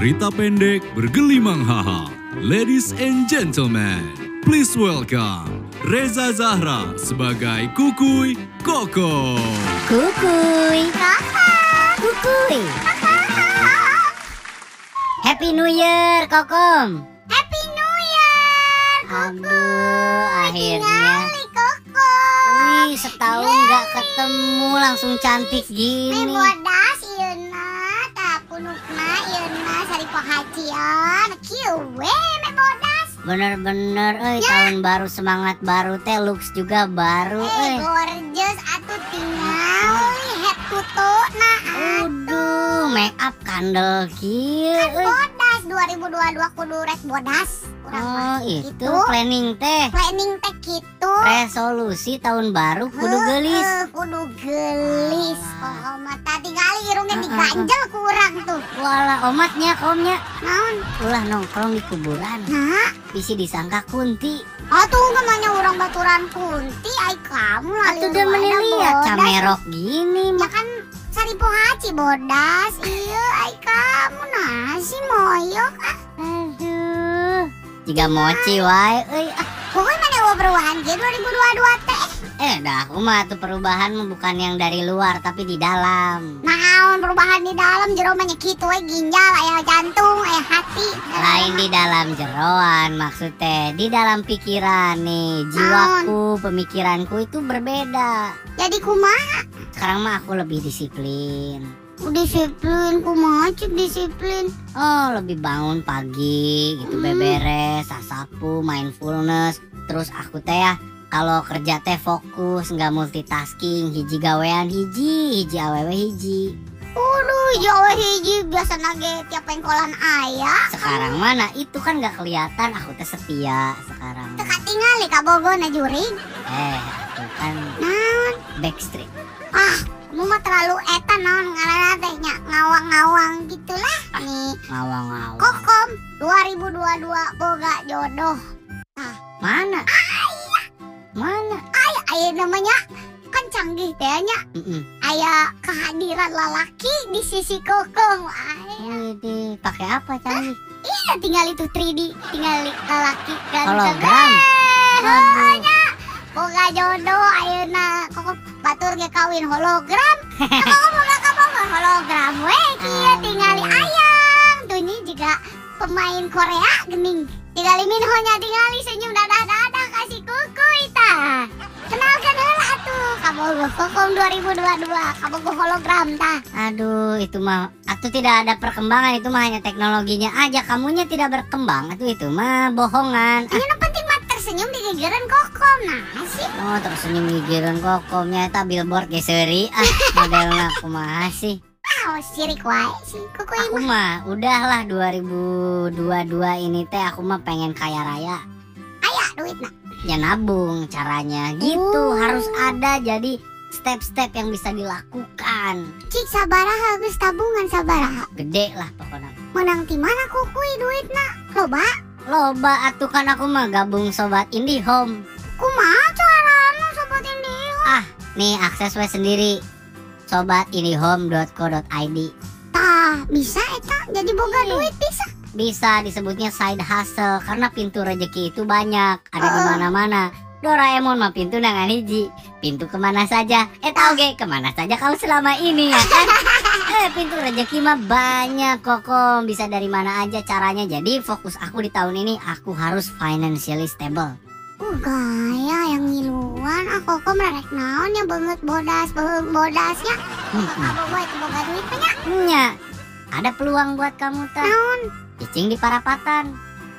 cerita pendek bergelimang haha. Ladies and gentlemen, please welcome Reza Zahra sebagai Kukuy Koko. Kukuy. Kukuy. Happy New Year, Kokom. Happy New Year, Aduh, akhirnya. Kali Koko. Wih, setahun nggak ketemu langsung cantik gini. bodas Yuna, Pahacian. Kiwe me bodas. Bener-bener, eh tahun baru semangat baru teh looks juga baru, Eh, eh. gorgeous atuh tinggal head tutu nah Uduh, make up kandel kieu. Kan euy. bodas 2022 kudu rek bodas. Urang Oh, mah itu Itu. planning teh. planning teh kitu. Resolusi tahun baru kudu gelis. Heuh, kudu gelis. Alah. Oh, mata tinggal irungnya Ah, ah, diganjel kurang tuh. Walah, omatnya komnya. Naon? Ulah nongkrong di kuburan. Nah, Bisi disangka kunti. atuh ke mana orang baturan kunti ai kamu lalu udah lihat camerok gini. Ya kan sari pohaci bodas. Iya, ai kamu nasi moyok ah. Aduh. Jika mochi wae euy. Ah, Pokoknya mana gua perubahan ge 2022 teh. Eh, dah aku mah tuh perubahan mah bukan yang dari luar tapi di dalam. Naon perubahan di dalam jero mah nya kitu we ginjal aya jantung aya hati. Lain di dalam jeroan maksudnya di dalam pikiran nih jiwaku pemikiranku itu berbeda Jadi kumaha? Sekarang mah aku lebih disiplin Disiplin kumaha cik disiplin. oh lebih bangun pagi gitu Hmm. beberes sasapu mindfulness terus aku teh ya kalau kerja teh fokus nggak multitasking hiji gawean hiji hiji awewe hiji Udah jauh hiji biasa nage tiap pengkolan ayah. sekarang mana itu kan nggak kelihatan aku teh setia sekarang Teka tinggal di kabogo na juring. eh aku kan Naon? backstreet Ah, kamu mah terlalu eta naon ngaranna teh nya ngawang-ngawang gitulah. Nih, ngawang-ngawang Kokom 2022 boga jodoh. Mana? Mana? Aya namanya kan canggih teh nya. Mm-mm. Aya kehadiran lalaki di sisi Kokom. Ay, Widih, pakai apa canggih? ya tinggal itu 3D, tinggal lalaki ganteng. Hologram. Eh. Boga jodoh kawin hologram. Kaboga hologram we kieu tingali ayang. Tuh ini juga pemain Korea gening. Tinggali Minho nya tinggali senyum dadah-dadah kasih kukuy tah. Kenalkan heula atuh kabogo Kokom 2022 kabogo hologram tah. Aduh, itu mah atau tidak ada perkembangan itu mah hanya teknologinya aja. Kamunya tidak berkembang. Itu itu mah bohongan. Ah, Ini mah tersenyum di gegeran Kokom nah sih. oh, terus senyum gigiran kokomnya eta billboard geseri ah modelnya aku mah sih. Ah, sirik wae sih kukuy Aku mah udahlah 2022 ini teh aku mah pengen kaya raya. aya duit nah. Ya nabung caranya gitu Oh. harus ada jadi step-step yang bisa dilakukan. Cik sabaraha geus tabungan sabaraha. Gede lah pokoknya. Menang di mana kukuy duitna? Loba? Loba atuh kan aku mah gabung sobat IndiHome. Kumaha carana sobat ini? Nih akses we sendiri. sobatindihome.co.id Tah, bisa eta jadi boga Ih. duit bisa. Bisa disebutnya side hustle karena pintu rezeki itu banyak, ada di Heeh. mana-mana. Doraemon mah pintu nangan hiji, pintu ke mana saja. Eh tau ge ke mana saja kau selama ini ya kan? eh pintu rezeki mah banyak kok, Kom. bisa dari mana aja caranya. Jadi fokus aku di tahun ini aku harus financially stable. Uh, gaya yang ngiluan aku kok merek naon yang banget bodas, banget bodasnya. Hmm, Apa boga duit banyak? Nya, ada peluang buat kamu tah. Naon? Cicing di parapatan.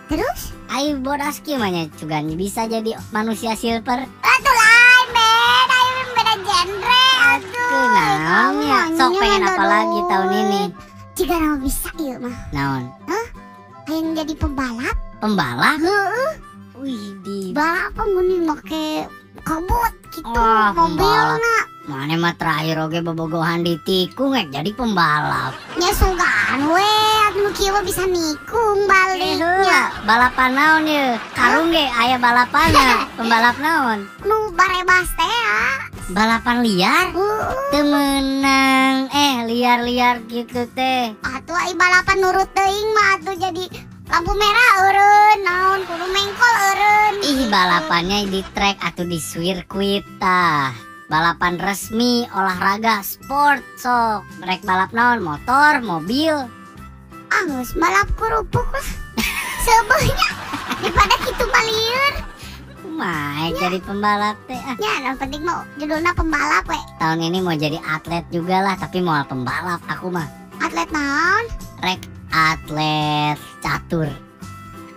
Terus? Ayo bodas gimana juga bisa jadi manusia silver. Atuh Jika nama bisa iya mah. Naon? Yang jadi pembalap? Pembalap? Heeh. Wih di Balap mending make kabut gitu Wah, mobilna. mana mah terakhir oge bobogohan di tikung eh, jadi pembalap. Ya sugan we, anu kieu bisa nikung Eh, baliknya. heula, balapan naon ye? Karung ge aya balapana, pembalap naon? Nu barebas teh ya. Balapan liar? Uh, Temenang. Eh, liar-liar gitu teh. atuh ai balapan nurut teuing mah atuh jadi lampu merah eureun naon kudu mengkol eureun. Ih, balapannya di track atau di sirkuit tah. Balapan resmi olahraga sport sok. Rek balap naon motor, mobil. Angus balap kerupuk lah. Sebeuhnya daripada kitu mah. Kumaha jadi pembalap teh. Ah, Ya, yang penting mau judulnya pembalap we. tahun ini mau jadi atlet juga lah, tapi mau pembalap aku mah. Atlet naon? Rek atlet catur.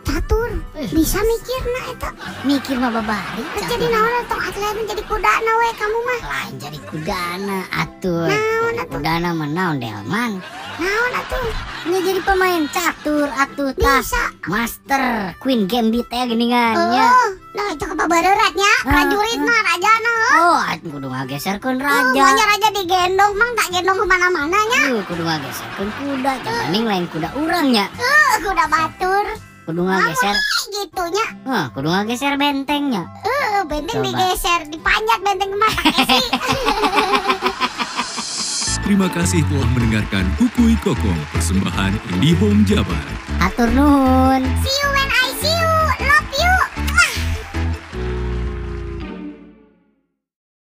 Catur. Eh, Bisa mikirna eta. mikir mah babari. Jadi naon atau atlet jadi kudana we kamu mah. lain jadi kudana atur Naon atuh? kudana menaun delman Naon atuh? Ini jadi pemain catur atuh tah Bisa. master queen gambit ya geningannya Oh, nah itu. Ah, Prajurit mah raja nah. oh atuh kudu ngageserkeun Oh, raja maunya raja digendong mang tak gendong ke mana-mana nya. Aduh, kudu ngageserkeun kuda jangan lain kuda urangnya Eh, kuda batur. kudu ngageser Kayak gitunya. Hah, kudu ngageser bentengnya Eh, benteng Coba. digeser, dipanjat benteng pakai sih. Terima kasih telah mendengarkan Kukui Kokong persembahan IndiHome Jabar. atur nuhun See you